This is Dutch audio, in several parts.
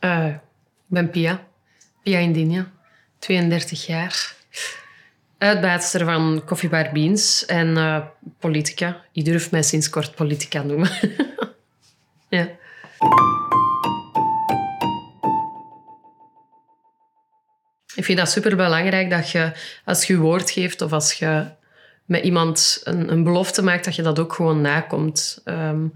Eh, ik ben Pia. Pia Indinia. 32 jaar. Uitbaatster van Koffiebar Beans en eh, politica. Ik durf mij sinds kort politica noemen. ja. Ik vind dat superbelangrijk dat je, als je je woord geeft of als je met iemand een, een belofte maakt, dat je dat ook gewoon nakomt. Ehm,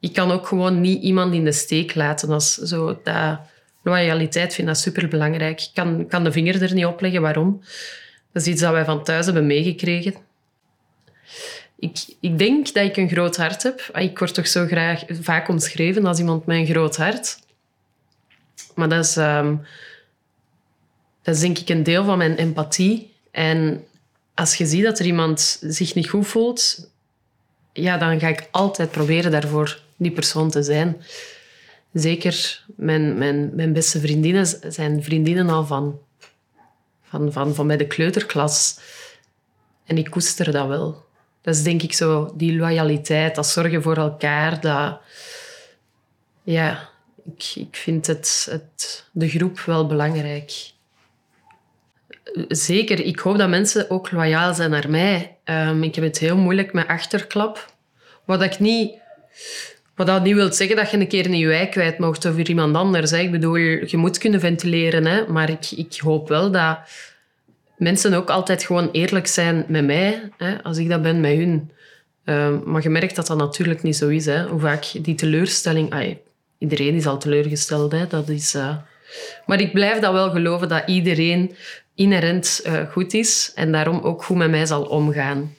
ik kan ook gewoon niet iemand in de steek laten. Als zo dat loyaliteit vind ik superbelangrijk. Ik kan, kan de vinger er niet op leggen. Waarom? Dat is iets dat wij van thuis hebben meegekregen. Ik, ik denk dat ik een groot hart heb. Ah, ik word toch zo graag vaak omschreven als iemand met een groot hart. Maar dat is, ehm, dat is denk ik een deel van mijn empathie. En als je ziet dat er iemand zich niet goed voelt, ja, dan ga ik altijd proberen daarvoor die persoon te zijn. Zeker mijn, mijn, mijn beste vriendinnen zijn vriendinnen al van, van, van, van bij de kleuterklas. En ik koester dat wel. Dat is denk ik zo die loyaliteit, dat zorgen voor elkaar. Dat, ja, ik, ik vind het, het, de groep wel belangrijk. Zeker, ik hoop dat mensen ook loyaal zijn naar mij. Um, ik heb het heel moeilijk met achterklap. Wat ik niet... Wat dat niet wil zeggen dat je een keer in je wijk kwijt mocht over iemand anders. Ik bedoel, je moet kunnen ventileren. Hè. Maar ik, ik hoop wel dat mensen ook altijd gewoon eerlijk zijn met mij. Hè, als ik dat ben met hun. Um, maar je merkt dat dat natuurlijk niet zo is. Hè. Hoe vaak die teleurstelling... Iedereen is al teleurgesteld. Hè. Dat is... Uh... Maar ik blijf dat wel geloven dat iedereen inherent uh, goed is en daarom ook goed met mij zal omgaan.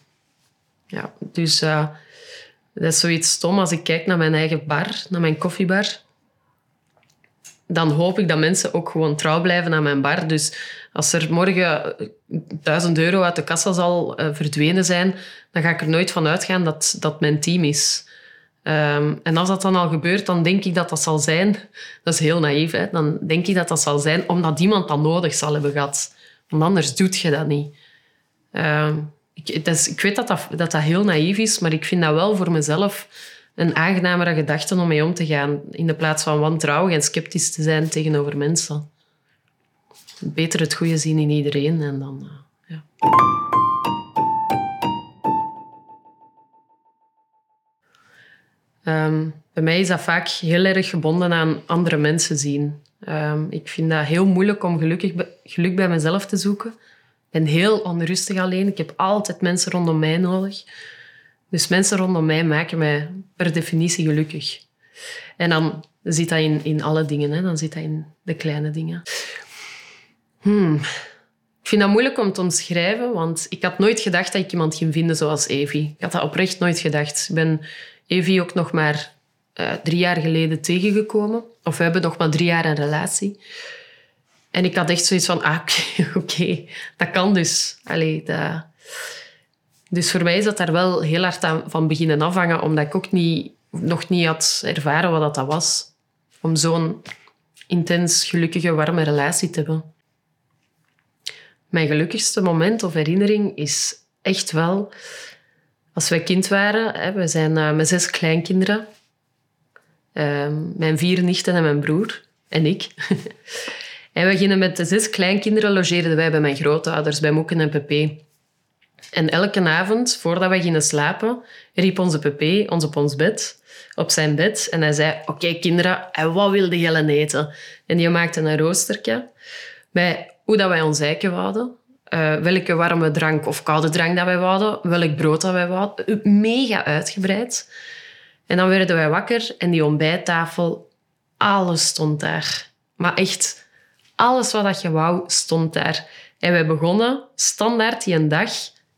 Ja, dus uh, dat is zoiets stom als ik kijk naar mijn eigen bar, naar mijn koffiebar. Dan hoop ik dat mensen ook gewoon trouw blijven aan mijn bar. Dus als er morgen 1000 euro uit de kassa zal uh, verdwenen zijn, dan ga ik er nooit van uitgaan dat dat mijn team is. Um, en als dat dan al gebeurt, dan denk ik dat dat zal zijn... Dat is heel naïef, hè? Dan denk ik dat dat zal zijn omdat iemand dat nodig zal hebben gehad. Want anders doet je dat niet. Uh, ik, ik, weet dat dat, dat dat heel naïef is, maar ik vind dat wel voor mezelf een aangenamere gedachte om mee om te gaan. In de plaats van wantrouwig en sceptisch te zijn tegenover mensen. Beter het goede zien in iedereen en dan... Uh, ja. Um, bij mij is dat vaak heel erg gebonden aan andere mensen zien. Um, ik vind dat heel moeilijk om gelukkig, geluk bij mezelf te zoeken. Ben heel onrustig alleen. Ik heb altijd mensen rondom mij nodig. Dus mensen rondom mij maken mij per definitie gelukkig. En dan zit dat in, in alle dingen. Hè. Dan zit dat in de kleine dingen. Hmm. Ik vind dat moeilijk om te omschrijven, want ik had nooit gedacht dat ik iemand ging vinden zoals Evie. Ik had dat oprecht nooit gedacht. Ik ben Evie ook nog maar uh, drie jaar geleden tegengekomen. Of we hebben nog maar drie jaar een relatie. En ik had echt zoiets van, ah, oké, dat kan dus. Allee, dat... Dus voor mij is dat daar wel heel hard aan van beginnen afhangen, omdat ik ook niet, nog niet had ervaren wat dat was. Om zo'n intens, gelukkige, warme relatie te hebben. Mijn gelukkigste moment of herinnering is echt wel als wij kind waren. we zijn uh, met zes kleinkinderen. Ehm, mijn vier nichten en mijn broer en ik. en we gingen met zes kleinkinderen logeerden wij bij mijn grootouders, bij Moeken en Pepe. En elke avond, voordat wij gingen slapen, riep onze Pepe ons op ons bed, op zijn bed. En hij zei, oké kinderen, wat wilde jullie eten? En die maakte een roostertje bij hoe dat wij ons eiken wouden. Uh, welke warme drank of koude drank dat wij wouden, welk brood dat wij wouden. Mega uitgebreid. En dan werden wij wakker en die ontbijttafel, alles stond daar. Maar echt, alles wat je wou, stond daar. En wij begonnen standaard die een dag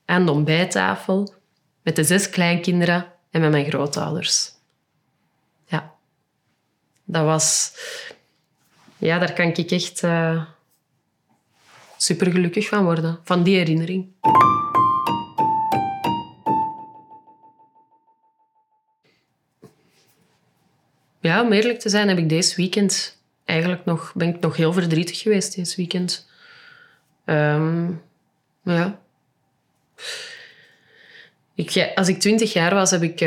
aan de ontbijttafel met de zes kleinkinderen en met mijn grootouders. Ja, dat was... Ja, daar kan ik echt super gelukkig van worden, van die herinnering. ja, om eerlijk te zijn, heb ik deze weekend eigenlijk nog, ben ik nog heel verdrietig geweest deze weekend. Um, ja. Ik, als ik twintig jaar was, heb ik,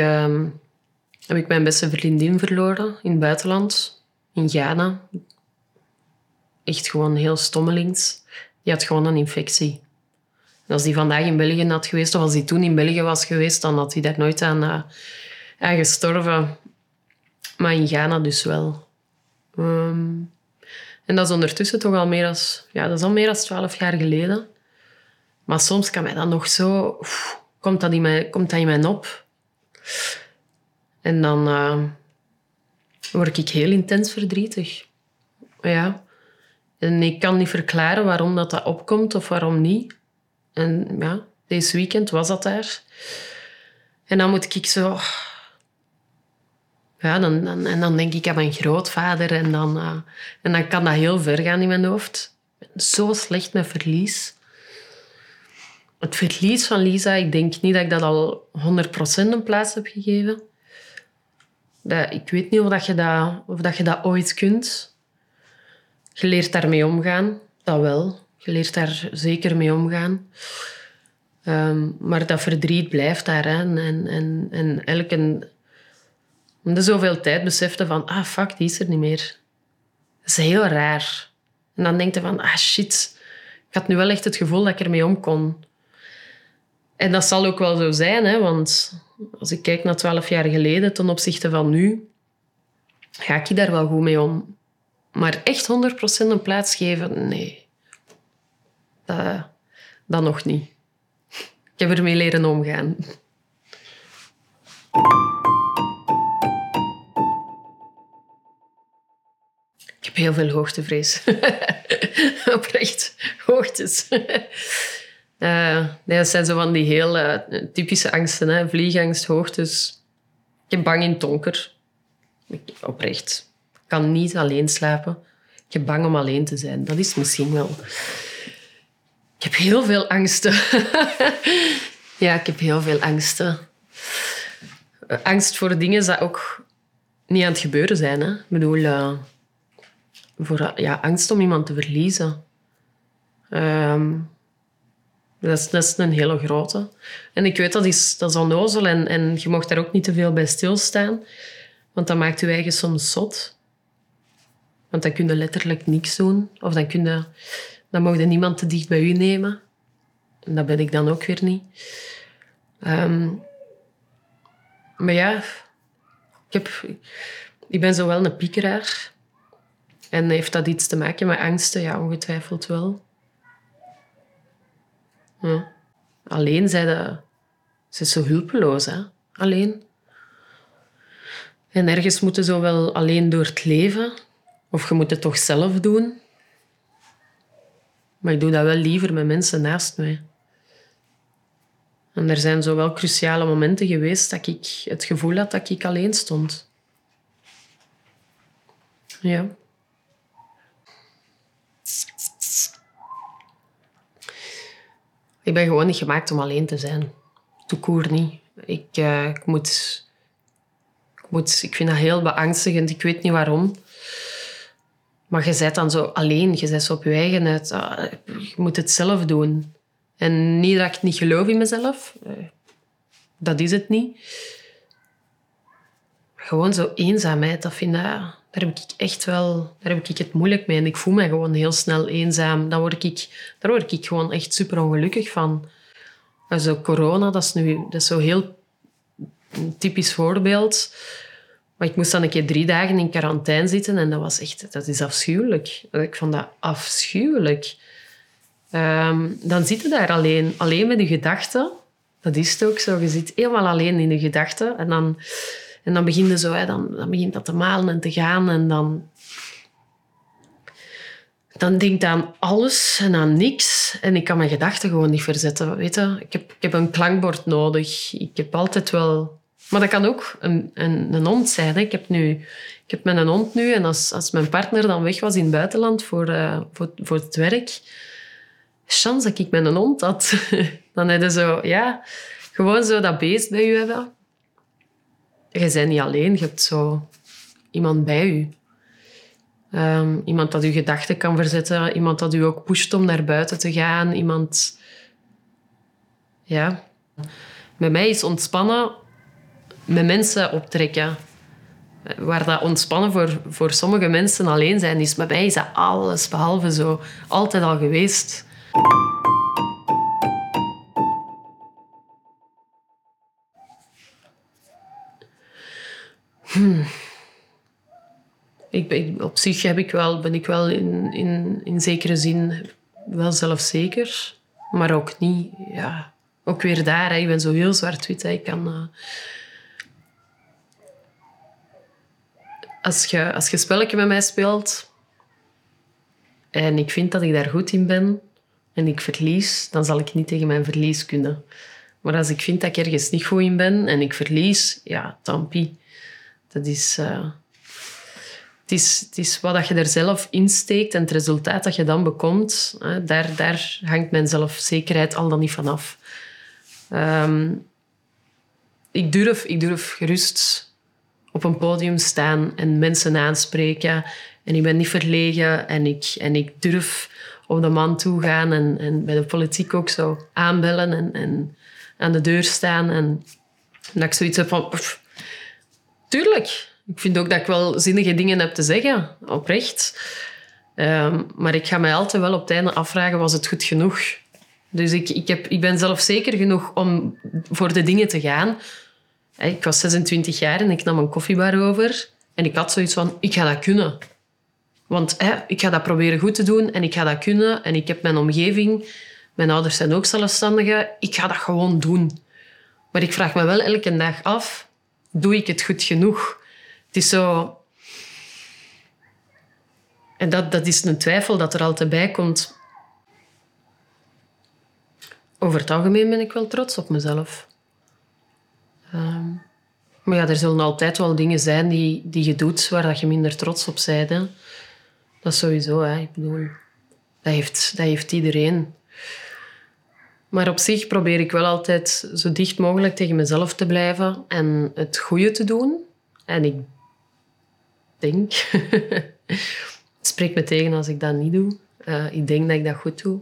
heb ik mijn beste vriendin verloren in het buitenland, in Ghana. echt gewoon heel stommelings. Die had gewoon een infectie. Als die vandaag in België had geweest, of als die toen in België was geweest, dan had hij daar nooit aan, uh, aan gestorven. Maar in Ghana dus wel. Ehm, en dat is ondertussen toch al meer dan... Ja, dat is al meer dan twaalf jaar geleden. Maar soms kan mij dat nog zo... komt, dat in mij, komt dat in mij op. En dan uh, word ik heel intens verdrietig. Ja. En ik kan niet verklaren waarom dat, dat opkomt of waarom niet. En ja, deze weekend was dat daar. En dan moet ik zo... Ja, dan, en dan denk ik aan mijn grootvader en dan, uh, en dan kan dat heel ver gaan in mijn hoofd. Zo slecht met verlies. Het verlies van Lisa, ik denk niet dat ik dat al 100% een plaats heb gegeven. Dat, ik weet niet of, dat je dat, of dat je dat ooit kunt. Je leert daarmee omgaan, dat wel. Je leert daar zeker mee omgaan. Um, maar dat verdriet blijft daar. En, en, en elke... de zoveel tijd besefte van... Ah, fuck, die is er niet meer. Dat is heel raar. En dan denk je van... Ah, shit. Ik had nu wel echt het gevoel dat ik ermee om kon. En dat zal ook wel zo zijn, hè, want als ik kijk naar twaalf jaar geleden ten opzichte van nu, ga ik daar wel goed mee om. Maar echt 100% een plaats geven, nee. Dat, dat nog niet. Ik heb ermee leren omgaan. Heel veel hoogtevrees. Oprecht, hoogtes. Uh, nee, dat zijn zo van die heel uh, typische angsten. Hè? Vliegangst, hoogtes. Ik ben bang in donker. Ik, oprecht. Ik kan niet alleen slapen. Ik ben bang om alleen te zijn. Dat is misschien wel... Ik heb heel veel angsten. ja, ik heb heel veel angsten. Uh, angst voor dingen dat ook niet aan het gebeuren zijn. Hè? Ik bedoel, voor, ja, angst om iemand te verliezen. Ehm, dat is, een hele grote. En ik weet, dat is, dat is onnozel en, en je mag daar ook niet te veel bij stilstaan. Want dat maakt je eigen soms zot. Want dan kun je letterlijk niks doen. Of dan, kun je, dan mag je niemand te dicht bij je nemen. En dat ben ik dan ook weer niet. Um, maar ja, ik, heb, ik ben zo wel een piekeraar. En heeft dat iets te maken met angsten? Ja, ongetwijfeld wel. Alleen zijn ze, ze is zo hulpeloos, hè? alleen. En ergens moeten ze wel alleen door het leven, of je moet het toch zelf doen. Maar ik doe dat wel liever met mensen naast mij. En er zijn zo wel cruciale momenten geweest dat ik het gevoel had dat ik alleen stond. Ja. Ik ben gewoon niet gemaakt om alleen te zijn. Toekoer niet. Ik, uh, ik, moet, ik moet... Ik vind dat heel beangstigend. Ik weet niet waarom. Maar je bent dan zo alleen. Je bent zo op je eigen uit. Uh, je moet het zelf doen. En niet dat ik niet geloof in mezelf. Uh, dat is het niet. Gewoon zo eenzaamheid, dat vind ik daar heb ik echt wel daar heb ik het moeilijk mee. En ik voel me gewoon heel snel eenzaam. Dan word ik, daar word ik gewoon echt super ongelukkig van. Also, corona, dat is nu dat is zo heel typisch voorbeeld. Maar ik moest dan een keer drie dagen in quarantaine zitten en dat was echt, dat is afschuwelijk. Ik vond dat afschuwelijk. Um, dan zit je daar alleen, alleen met je gedachten. Dat is het ook zo. Je zit helemaal alleen in je gedachten en dan en dan begint, zo, hè, dan, dan begint dat te malen en te gaan. En dan, dan denk ik aan alles en aan niks. En ik kan mijn gedachten gewoon niet verzetten. Weet je? Ik, heb, ik heb een klankbord nodig. Ik heb altijd wel... Maar dat kan ook een, een, een hond zijn. Hè. Ik heb nu... Ik heb een hond nu en als, als mijn partner dan weg was in het buitenland voor, uh, voor, voor het werk, chance dat ik een hond had. dan heb je zo, ja, gewoon zo dat beest bij je hebben je bent niet alleen, je hebt zo iemand bij je. Um, iemand dat je gedachten kan verzetten, iemand dat u ook pusht om naar buiten te gaan, iemand... Ja. Bij mij is ontspannen met mensen optrekken. Waar dat ontspannen voor, voor sommige mensen alleen zijn is. Bij mij is dat alles behalve zo. Altijd al geweest. Ik op zich heb ik wel, ben ik wel in, in, in zekere zin wel zelfzeker. Maar ook niet. Ja, ook weer daar. Hè. Ik ben zo heel zwart-wit. Ik kan... Uh, als je, als je spelletje met mij speelt en ik vind dat ik daar goed in ben en ik verlies, dan zal ik niet tegen mijn verlies kunnen. Maar als ik vind dat ik ergens niet goed in ben en ik verlies, ja, tampi. Dat is... Uh, het is, het is wat je er zelf insteekt en het resultaat dat je dan bekomt, daar, daar hangt mijn zelfzekerheid al dan niet van af. Ehm, ik, durf, ik durf gerust op een podium staan en mensen aanspreken. En ik ben niet verlegen en ik, en ik durf op de man toe gaan en, en bij de politiek ook zo aanbellen en, en aan de deur staan. En dat ik zoiets heb van... tuurlijk, ik vind ook dat ik wel zinnige dingen heb te zeggen, oprecht. Um, maar ik ga mij altijd wel op het einde afvragen, was het goed genoeg? Dus ik, ik, heb, ik ben zelf zeker genoeg om voor de dingen te gaan. Ik was 26 jaar en ik nam een koffiebar over. En ik had zoiets van, ik ga dat kunnen. Want hè, ik ga dat proberen goed te doen en ik ga dat kunnen. En ik heb mijn omgeving, mijn ouders zijn ook zelfstandigen. Ik ga dat gewoon doen. Maar ik vraag me wel elke dag af, doe ik het goed genoeg? Het is zo... En dat, dat is een twijfel dat er altijd bij komt. Over het algemeen ben ik wel trots op mezelf. Ehm, maar ja, er zullen altijd wel dingen zijn die, die je doet waar dat je minder trots op bent. Dat is sowieso. Hè. Ik bedoel, dat heeft, dat heeft iedereen. Maar op zich probeer ik wel altijd zo dicht mogelijk tegen mezelf te blijven en het goede te doen. En ik denk, spreek me tegen als ik dat niet doe. Uh, ik denk dat ik dat goed doe.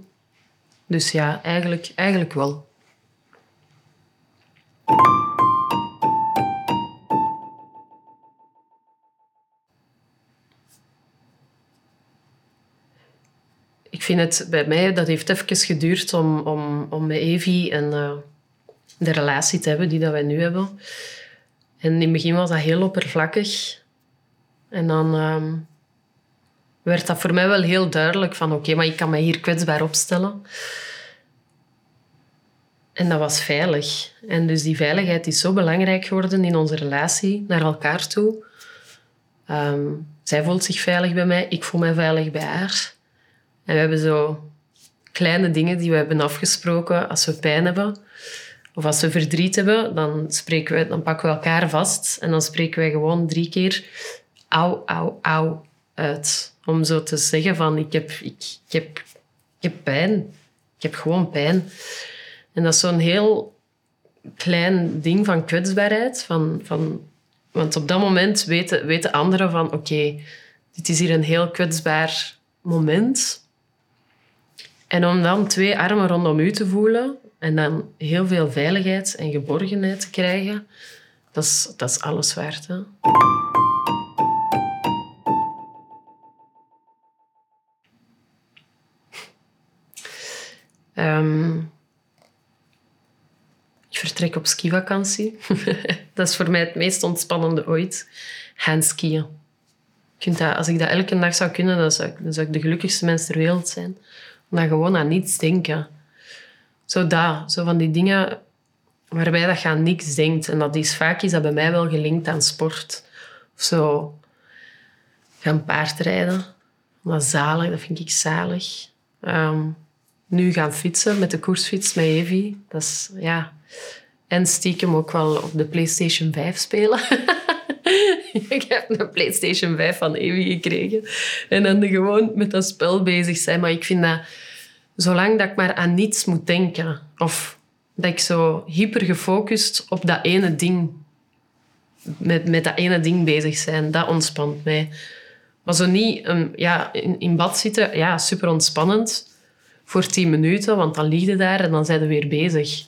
Dus ja, eigenlijk, eigenlijk wel. Vind het bij mij, dat heeft even geduurd om, om, om met Evie en uh, de relatie te hebben die dat wij nu hebben. En in het begin was dat heel oppervlakkig. En dan um, werd dat voor mij wel heel duidelijk van oké, maar ik kan mij hier kwetsbaar opstellen. En dat was veilig. En dus die veiligheid is zo belangrijk geworden in onze relatie naar elkaar toe. Um, zij voelt zich veilig bij mij, ik voel mij veilig bij haar. En we hebben zo kleine dingen die we hebben afgesproken als we pijn hebben. Of als we verdriet hebben, dan, spreken we, dan pakken we elkaar vast en dan spreken wij gewoon drie keer au, au, au uit. Om zo te zeggen van ik heb, ik, heb, ik heb pijn. Ik heb gewoon pijn. En dat is zo'n heel klein ding van kwetsbaarheid. Van, van, want op dat moment weten, weten anderen van oké, dit is hier een heel kwetsbaar moment. En om dan twee armen rondom u te voelen en dan heel veel veiligheid en geborgenheid te krijgen, dat is, dat is alles waard. Hè? Um, ik vertrek op skivakantie. dat is voor mij het meest ontspannende ooit. Gaan skiën. Als ik dat elke dag zou kunnen, dan zou, ik, dan zou ik de gelukkigste mens ter wereld zijn. Dan gewoon aan niets denken. Zo dat. Zo van die dingen waarbij dat je aan niks denkt. En dat is vaak is dat bij mij wel gelinkt aan sport. Of zo gaan paardrijden. Dat is zalig, dat vind ik zalig. Um, nu gaan fietsen met de koersfiets met Evie. Dat is, ja... En stiekem ook wel op de PlayStation 5 spelen. ik heb een PlayStation 5 van Evie gekregen. En dan gewoon met dat spel bezig zijn. Maar ik vind dat... Zolang dat ik maar aan niets moet denken... Of dat ik zo hyper gefocust op dat ene ding... Met, met dat ene ding bezig zijn, dat ontspant mij. Maar zo niet um, ja, in, in bad zitten, ja, super ontspannend voor tien minuten, want dan lig je daar en dan zijn we weer bezig.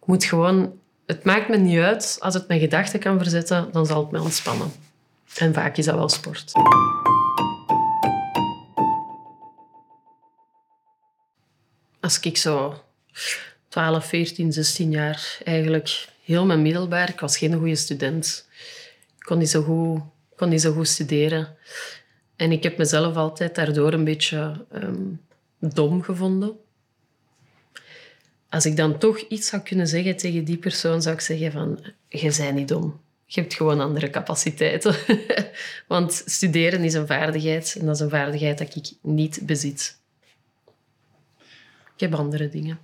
Ik moet gewoon... Het maakt me niet uit. Als het mijn gedachten kan verzetten, dan zal het mij ontspannen. En vaak is dat wel sport. Als ik zo 12, 14, 16 jaar eigenlijk heel mijn middelbaar, ik was geen goede student. Ik kon niet zo goed, kon niet zo goed studeren. En ik heb mezelf altijd daardoor een beetje ehm, dom gevonden. Als ik dan toch iets zou kunnen zeggen tegen die persoon, zou ik zeggen van, je bent niet dom. Je hebt gewoon andere capaciteiten. Want studeren is een vaardigheid en dat is een vaardigheid dat ik niet bezit. Ik heb andere dingen.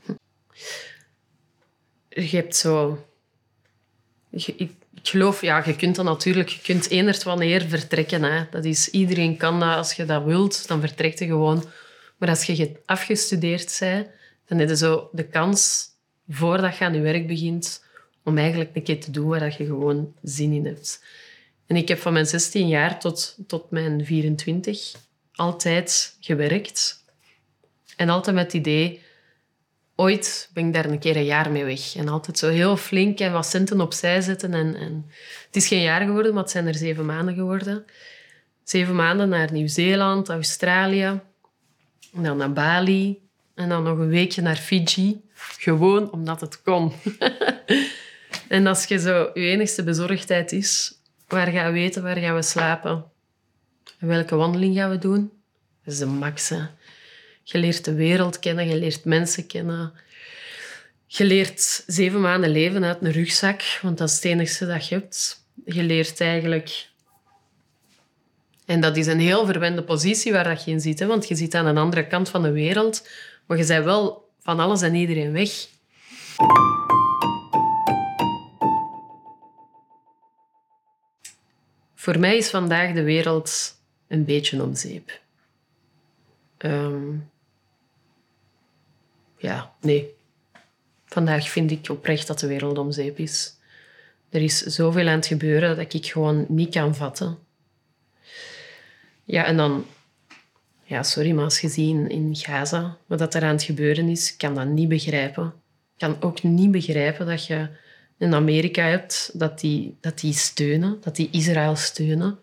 Je hebt zo... ik, geloof, ja, je kunt dat natuurlijk... Je kunt enert wanneer vertrekken. Hè. Dat is, iedereen kan dat. Als je dat wilt, dan vertrekt je gewoon. Maar als je afgestudeerd bent, dan heb je zo de kans, voordat je aan je werk begint, om eigenlijk een keer te doen waar je gewoon zin in hebt. En ik heb van mijn 16 jaar tot, tot mijn 24 altijd gewerkt. En altijd met het idee, ooit ben ik daar een keer een jaar mee weg. En altijd zo heel flink en wat centen opzij zetten. En, en het is geen jaar geworden, maar het zijn er zeven maanden geworden. Zeven maanden naar Nieuw-Zeeland, Australië, en dan naar Bali. En dan nog een weekje naar Fiji. Gewoon omdat het kon. en als je zo je enigste bezorgdheid is, waar gaan we weten, waar gaan we slapen? En welke wandeling gaan we doen? Dat is de max. Je leert de wereld kennen, je leert mensen kennen. Je leert zeven maanden leven uit een rugzak, want dat is het enigste dat je hebt. Je leert eigenlijk... En dat is een heel verwende positie waar dat je in zit, hè? want je zit aan een andere kant van de wereld, maar je bent wel van alles en iedereen weg. Voor mij is vandaag de wereld een beetje om zeep. Ehm, ja, nee. Vandaag vind ik oprecht dat de wereld om zeep is. Er is zoveel aan het gebeuren dat ik gewoon niet kan vatten. Ja, en dan... Ja, sorry, maar als je ziet in Gaza wat er aan het gebeuren is, kan dat niet begrijpen. Ik kan ook niet begrijpen dat je in Amerika hebt dat die, dat die steunen, dat die Israël steunen.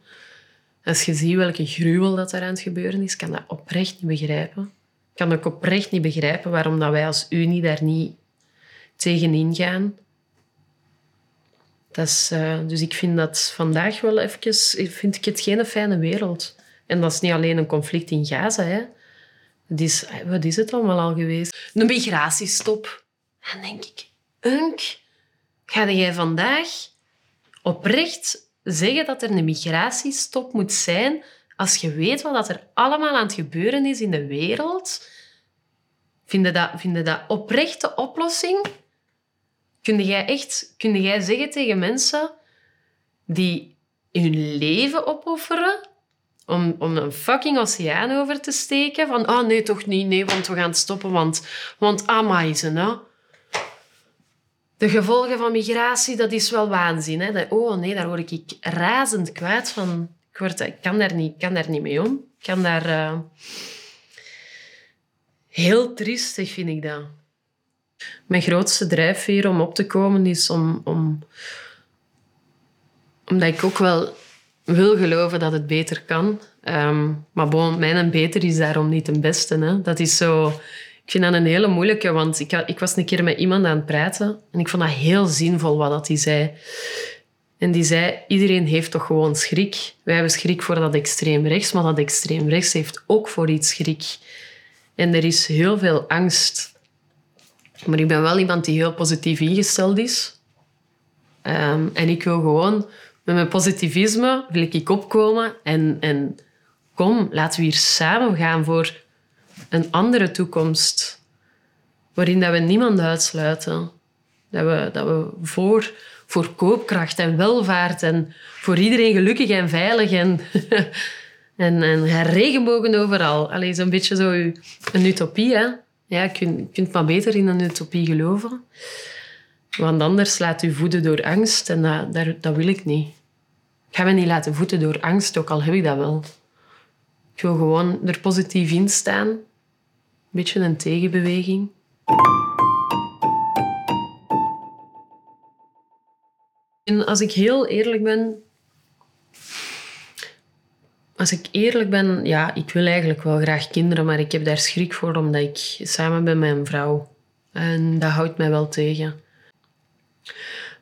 Als je ziet welke gruwel dat er aan het gebeuren is, kan dat oprecht niet begrijpen kan ik oprecht niet begrijpen waarom dat wij als Unie daar niet tegenin gaan. Dat is, uh, dus ik vind dat vandaag wel even... Vind ik het geen fijne wereld. En dat is niet alleen een conflict in Gaza. Hè. Het is, wat is het allemaal al geweest? Een migratiestop. Dan denk ik, Unk, ga jij vandaag oprecht zeggen dat er een migratiestop moet zijn als je weet wat er allemaal aan het gebeuren is in de wereld, vind je dat, vind je dat oprechte oplossing? Kun jij echt kun jij zeggen tegen mensen die hun leven opofferen om, om een fucking oceaan over te steken? Van, oh nee, toch niet, nee, want we gaan stoppen, want, want amai, nou. De gevolgen van migratie, dat is wel waanzin. Hè? oh nee, daar word ik razend kwijt van ik, kan, daar niet, kan daar niet mee om. Ik kan daar... Uh, heel triestig vind ik dat. Mijn grootste drijfveer om op te komen is om, om... Omdat ik ook wel wil geloven dat het beter kan. Um, maar bon, mijn beter is daarom niet het beste. Hè. Dat is zo... Ik vind dat een hele moeilijke, want ik, ik was een keer met iemand aan het praten en ik vond dat heel zinvol wat hij zei. En die zei, iedereen heeft toch gewoon schrik. Wij hebben schrik voor dat extreem rechts, maar dat extreem rechts heeft ook voor iets schrik. En er is heel veel angst. Maar ik ben wel iemand die heel positief ingesteld is. Ehm, en ik wil gewoon met mijn positivisme wil ik opkomen en, en kom, laten we hier samen gaan voor een andere toekomst. Waarin dat we niemand uitsluiten. Dat we, dat we voor voor koopkracht en welvaart en voor iedereen gelukkig en veilig en, en, en regenbogen overal. Allee, zo'n beetje zo een utopie, hè. Ja, je kunt, kunt maar beter in een utopie geloven. Want anders laat u voeden door angst en dat, dat, dat wil ik niet. Ik ga me niet laten voeden door angst, ook al heb ik dat wel. Ik wil gewoon er positief in staan. Een beetje een tegenbeweging. En als ik heel eerlijk ben, Als ik eerlijk ben, ja, ik wil eigenlijk wel graag kinderen, maar ik heb daar schrik voor omdat ik samen ben met mijn vrouw. En dat houdt mij wel tegen.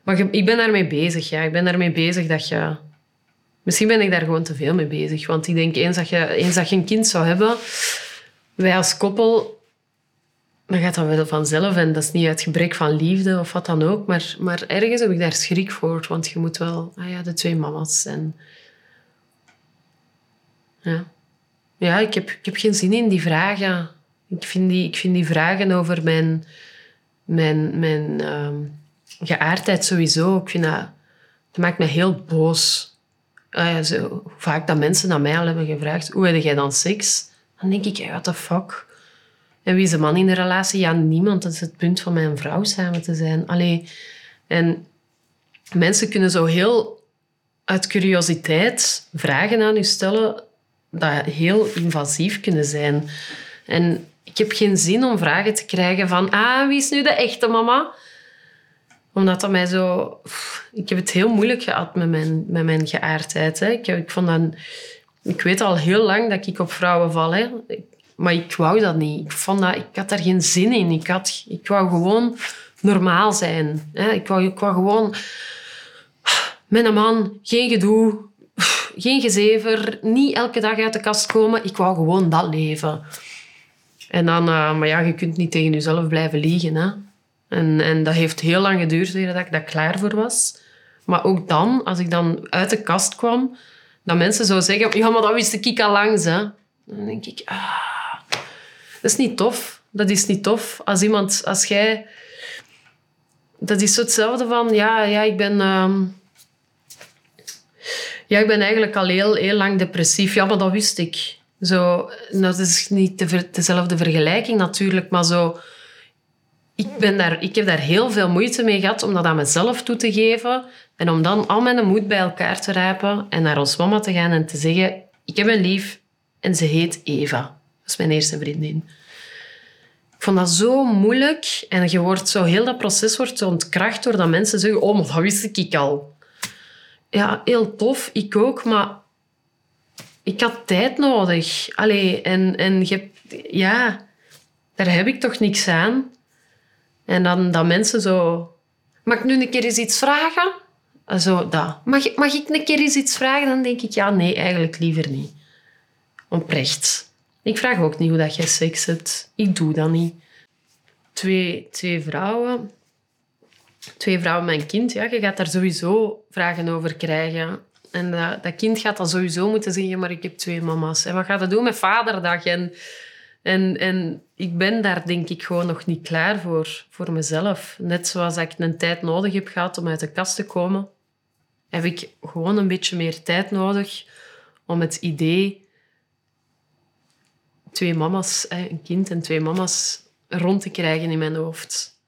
Maar ik ben daarmee bezig, ja. Ik ben daarmee bezig dat je... Misschien ben ik daar gewoon te veel mee bezig. Want ik denk, eens dat je, eens dat je een kind zou hebben... Wij als koppel... Dan gaat dat wel vanzelf. En dat is niet uit gebrek van liefde of wat dan ook. Maar, maar ergens heb ik daar schrik voor. Want je moet wel... Ah ja, de twee mama's. En... Ja. Ja, ik heb, ik heb geen zin in die vragen. Ik vind die, ik vind die vragen over mijn... Mijn... mijn ehm, geaardheid sowieso. Ik vind dat... Maakt me heel boos. Uh, zo, vaak dat mensen aan mij al hebben gevraagd... Hoe heb jij dan seks? Dan denk ik, what the fuck? En wie is de man in de relatie? Ja, niemand. Dat is het punt van mijn vrouw samen te zijn. Allee, en mensen kunnen zo heel uit curiositeit vragen aan u stellen dat heel invasief kunnen zijn. En ik heb geen zin om vragen te krijgen van... Ah, wie is nu de echte mama? Omdat dat mij zo... Ik heb het heel moeilijk gehad met mijn, met mijn geaardheid. Hè. Ik, ik, vond dat, ik weet al heel lang dat ik op vrouwen val. Hè. Maar ik wou dat niet. Ik, vond dat, ik had daar geen zin in. Ik, had, ik wou gewoon normaal zijn. Ik, wou, ik wou gewoon... Met een man, geen gedoe, geen gezever, niet elke dag uit de kast komen. Ik wou gewoon dat leven. En dan, uh, maar ja, je kunt niet tegen jezelf blijven liegen. Hè. En, en dat heeft heel lang geduurd voordat ik daar klaar voor was. Maar ook dan, als ik dan uit de kast kwam, dat mensen zouden zeggen... Ja, maar dat wist ik al lang, hè. Dan denk ik... Ah, dat is niet tof. Dat is niet tof. Als iemand... Als jij... Dat is zo hetzelfde van... Ja, ja ik ben... Uh, ja, ik ben eigenlijk al heel, heel lang depressief. Ja, maar dat wist ik. Zo, dat is niet dezelfde vergelijking natuurlijk, maar zo ik, ben daar, ik heb daar heel veel moeite mee gehad om dat aan mezelf toe te geven. En om dan al mijn moed bij elkaar te rijpen en naar ons mama te gaan en te zeggen... Ik heb een lief en ze heet Eva. Is mijn eerste vriendin. Ik vond dat zo moeilijk. En je wordt zo, heel dat proces wordt zo ontkracht doordat mensen zeggen... Oh, maar dat wist ik al. Ja, heel tof. Ik ook, maar... Ik had tijd nodig. Allee, en, en je, ja, daar heb ik toch niks aan. En dan dat mensen zo... Mag ik nu een keer eens iets vragen? Zo, dat. Mag, mag ik een keer eens iets vragen? Dan denk ik, ja, nee, eigenlijk liever niet. Oprecht. Ik vraag ook niet hoe dat jij seks hebt. Ik doe dat niet. Twee, twee vrouwen. Twee vrouwen mijn kind. Ja, je gaat daar sowieso vragen over krijgen. En dat, dat kind gaat dan sowieso moeten zeggen, maar ik heb twee mama's. En wat gaat het doen met vaderdag? En en, en ik ben daar denk ik gewoon nog niet klaar voor, voor mezelf. Net zoals ik een tijd nodig heb gehad om uit de kast te komen, heb ik gewoon een beetje meer tijd nodig om het idee twee mama's, een kind en twee mama's, rond te krijgen in mijn hoofd.